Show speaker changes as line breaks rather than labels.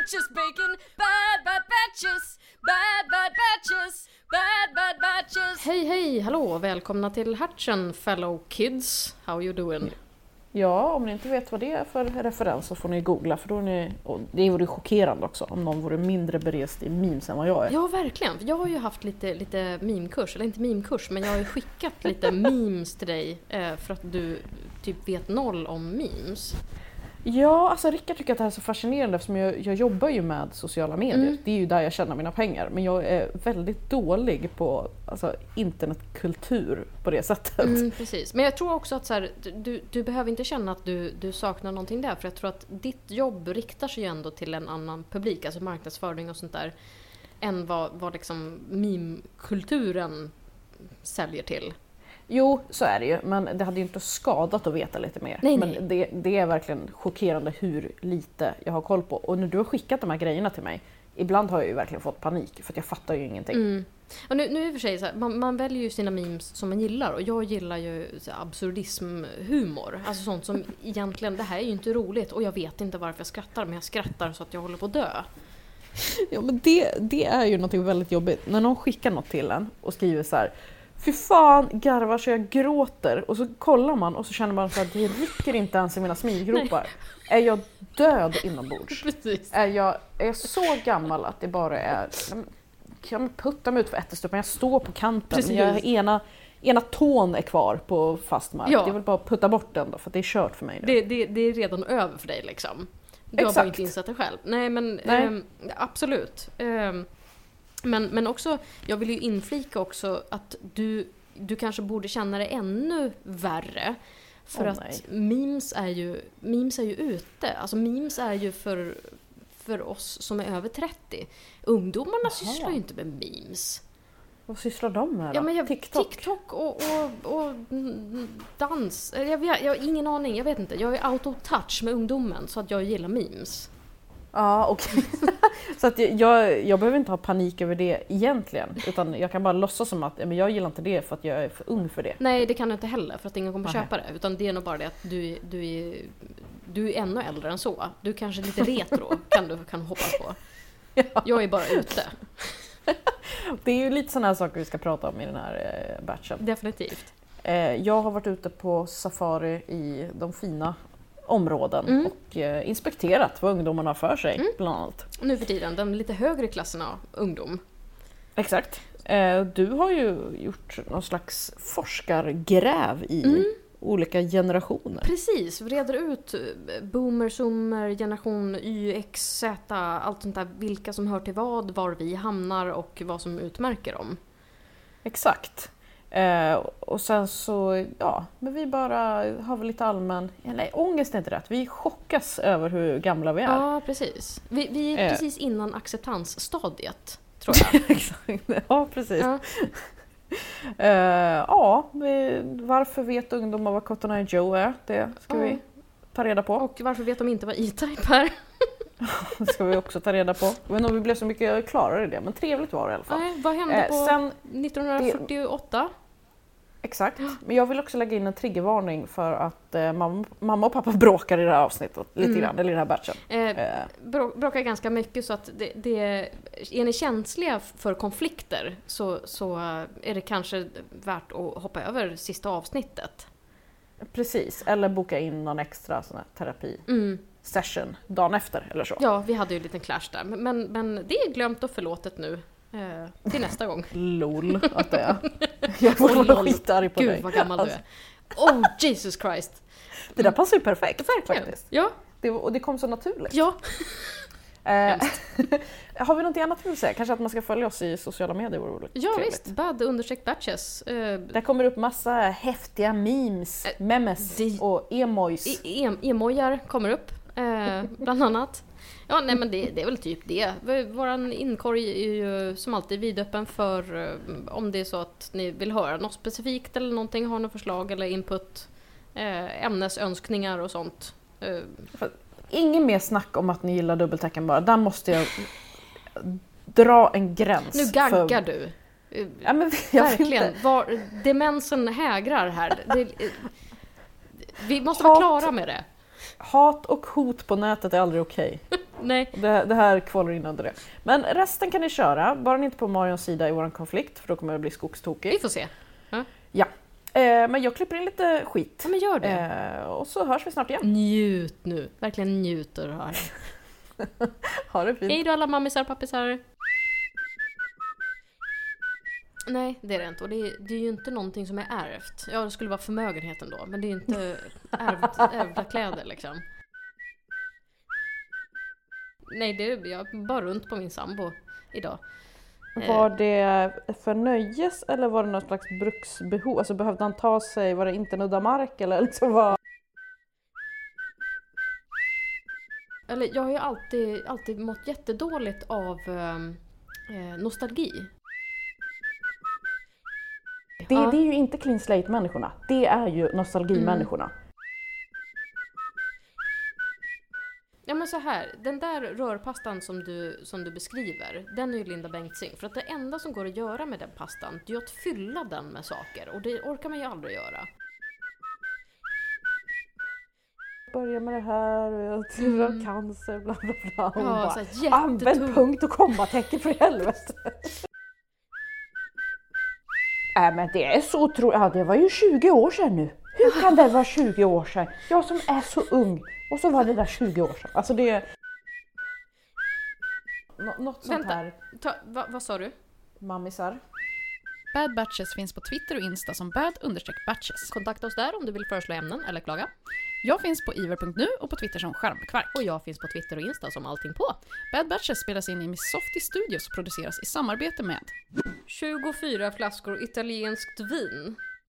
sandwiches, bacon, bad bad batches, bad bad batches, bad bad batches. Hej hej, hallå, välkomna till Hatchen fellow kids. How you doing?
Ja, om ni inte vet vad det är för referens så får ni googla för då är ni, och det vore chockerande också om någon vore mindre berest i memes än vad jag är.
Ja, verkligen. Jag har ju haft lite, lite meme-kurs, eller inte meme-kurs, men jag har ju skickat lite memes till dig eh, för att du typ vet noll om memes.
Ja, alltså Rickard tycker att det här är så fascinerande eftersom jag, jag jobbar ju med sociala medier.
Mm.
Det är ju där jag tjänar mina pengar. Men jag är väldigt dålig på alltså, internetkultur på det sättet.
Mm, precis. Men jag tror också att så här, du, du behöver inte känna att du, du saknar någonting där. För jag tror att ditt jobb riktar sig ju ändå till en annan publik, alltså marknadsföring och sånt där. Än vad, vad liksom meme-kulturen säljer till.
Jo, så är det ju. Men det hade ju inte skadat att veta lite mer.
Nej,
men
nej.
Det, det är verkligen chockerande hur lite jag har koll på. Och när du har skickat de här grejerna till mig, ibland har jag ju verkligen fått panik för att jag fattar ju ingenting.
Mm. Och nu, nu i och för sig, så här, man, man väljer ju sina memes som man gillar och jag gillar ju så här, absurdismhumor. Alltså sånt som egentligen, det här är ju inte roligt och jag vet inte varför jag skrattar men jag skrattar så att jag håller på att dö.
Ja men det, det är ju något väldigt jobbigt. När någon skickar något till en och skriver så här Fy fan garvar så jag gråter och så kollar man och så känner man att det rycker inte ens i mina smilgropar. Är jag död inombords?
Precis.
Är jag, är jag så gammal att det bara är... Kan jag putta mig ut för ättestupan? Jag står på kanten.
Precis.
Jag, ena, ena tån är kvar på fast mark.
Ja.
Det är väl bara att putta bort den då för det är kört för mig nu.
Det, det, det är redan över för dig liksom. Du har bara
Exakt.
inte insett det själv. Nej men
Nej.
ehm, absolut. Ehm, men, men också, jag vill ju inflika också att du, du kanske borde känna det ännu värre. För
Åh,
att
nej.
memes är, ju, memes är ju ute. Alltså memes är ju för, för oss som är över 30. Ungdomarna
Jaha.
sysslar ju inte med memes.
Vad sysslar de med då?
Ja, men jag,
TikTok?
TikTok och, och, och dans. Jag, vet, jag har ingen aning, jag vet inte. Jag är out of touch med ungdomen så att jag gillar memes.
Ja, okej. så att jag, jag behöver inte ha panik över det egentligen. Utan jag kan bara låtsas som att ja, men jag gillar inte det för att jag är för ung för det.
Nej, det kan du inte heller för att ingen kommer
Nej.
köpa det. Utan det är nog bara det att du, du, är, du är ännu äldre än så. Du kanske är lite retro kan du kan hoppas på. Jag är bara ute.
Det är ju lite sådana här saker vi ska prata om i den här eh, batchen.
Definitivt.
Eh, jag har varit ute på safari i de fina områden
Mm.
och eh, inspekterat vad ungdomarna har för sig
Mm.
bland annat.
Nu för tiden, de lite högre klasserna ungdom.
Exakt. Eh, du har ju gjort någon slags forskargräv i
Mm.
olika generationer.
Precis, reder ut eh, boomer, zoomer, generation Y, X, Z, allt sånt där. Vilka som hör till vad, var vi hamnar och vad som utmärker dem.
Exakt. Eh, och sen så, ja, men vi bara har väl lite allmän, nej ångest är inte rätt, vi chockas över hur gamla vi är.
Ja, precis. Vi, vi är
Eh.
precis innan acceptansstadiet, tror jag.
Exakt. Ja, precis.
Ja.
Eh, ja, vi, varför vet ungdomar vad Cotton Eye Joe är? Det ska
Ja.
vi ta reda på.
Och varför vet de inte vad E-Type är?
Det ska vi också ta reda på. Jag vet inte om vi blev så mycket klarare i det, men trevligt var det i alla fall.
Nej, vad hände
Eh,
på
sen,
1948?
Exakt. Men jag vill också lägga in en triggervarning för att eh, mamma, mamma och pappa bråkar i det här avsnittet lite
Mm.
grann, eller i den här batchen.
Eh,
Eh,
brå- bråkar ganska mycket så att det, det, är ni känsliga för konflikter så, så är det kanske värt att hoppa över sista avsnittet.
precis, eller boka in någon extra sån terapi
Mm.
session dagen efter eller så.
Ja, vi hade ju en liten clash där. Men, men det är glömt och förlåtet nu. Eh, till nästa gång.
LOL att det är. Jag får
Oh,
vara
lol.
skitarg på
Gud
dig.
vad gammal du
Alltså,
är. Oh Jesus Christ!
Det där passar ju perfekt
Verkligen.
faktiskt.
Ja,
Det, och det kom så naturligt.
ja.
Eh, har vi något annat vi vill säga? Kanske att man ska följa oss i sociala medier vore
ja
trevligt.
visst. Bad understreck batches. Eh,
Där kommer upp massa häftiga memes,
Eh,
memes och emojis.
E- em- Emojar kommer upp, eh, bland annat. Ja, nej men det, det är väl typ det. V- Våran inkorg är ju som alltid vidöppen för eh, om det är så att ni vill höra något specifikt eller någonting, har något förslag eller input, eh, ämnesönskningar och sånt. Eh,
Ingen mer snack om att ni gillar dubbeltecken bara. Där måste jag dra en gräns.
nu gaggar du. Eh,
Ja, men
Verkligen. Var, demensen hägrar här. Det, vi måste vara
Hat.
klara med det.
Hat och hot på nätet är aldrig okej.
Nej.
Det, det här kvalar in under det. Men resten kan ni köra, bara ni inte på Marions sida i vår konflikt för då kommer det bli
Vi
skogstokigt.
får se.
Eh, men jag klipper in lite skit.
Ja men gör det.
Eh, och så hörs vi snart igen.
Njut nu. Verkligen njut av det här.
Ha det fint.
Hej då alla mammisar och pappisar. Nej, det är det inte. Och det är, det är ju inte någonting som är ärvt. Ja, det skulle vara förmögenheten då, men det är ju inte ärvt, ärvda kläder liksom. Nej, det jag bara runt på min sambo idag. Eh,
Var det för nöjes eller var det något slags bruksbehov? Alltså behövde han ta sig, var det inte nudda mark eller liksom vad?
Eller jag har ju alltid, alltid mått jättedåligt av ehm, eh, nostalgi.
Det,
Ja.
det är ju inte clean slate människorna. Det är ju nostalgimänniskorna.
Ja men så här, den där rörpastan som du, som du beskriver, den är ju Linda Bengtzing. För att det enda som går att göra med den pastan, det är att fylla den med saker. Och det orkar man ju aldrig göra.
Börja med det här och jag tror har cancer bla bla bla.
Ja,
bara, Använd punkt och kommatecken för helvete. Nej men det är så otroligt, ja det var ju 20 år sedan nu. Hur kan det vara 20 år sedan? Jag som är så ung och så var det där 20 år sedan. Alltså det är... Nå- något sånt
Vänta.
här,
Ta, va, vad sa du?
mammisar.
Bad Batches finns på Twitter och Insta som bad-batches.
Kontakta oss där om du vill föreslå ämnen eller klaga.
Jag finns på iver.nu och på Twitter som skärmkvark.
Och jag finns på Twitter och Insta som allting på.
Bad Batches spelas in i Miss Softy Studios och produceras i samarbete med
24 flaskor italienskt vin.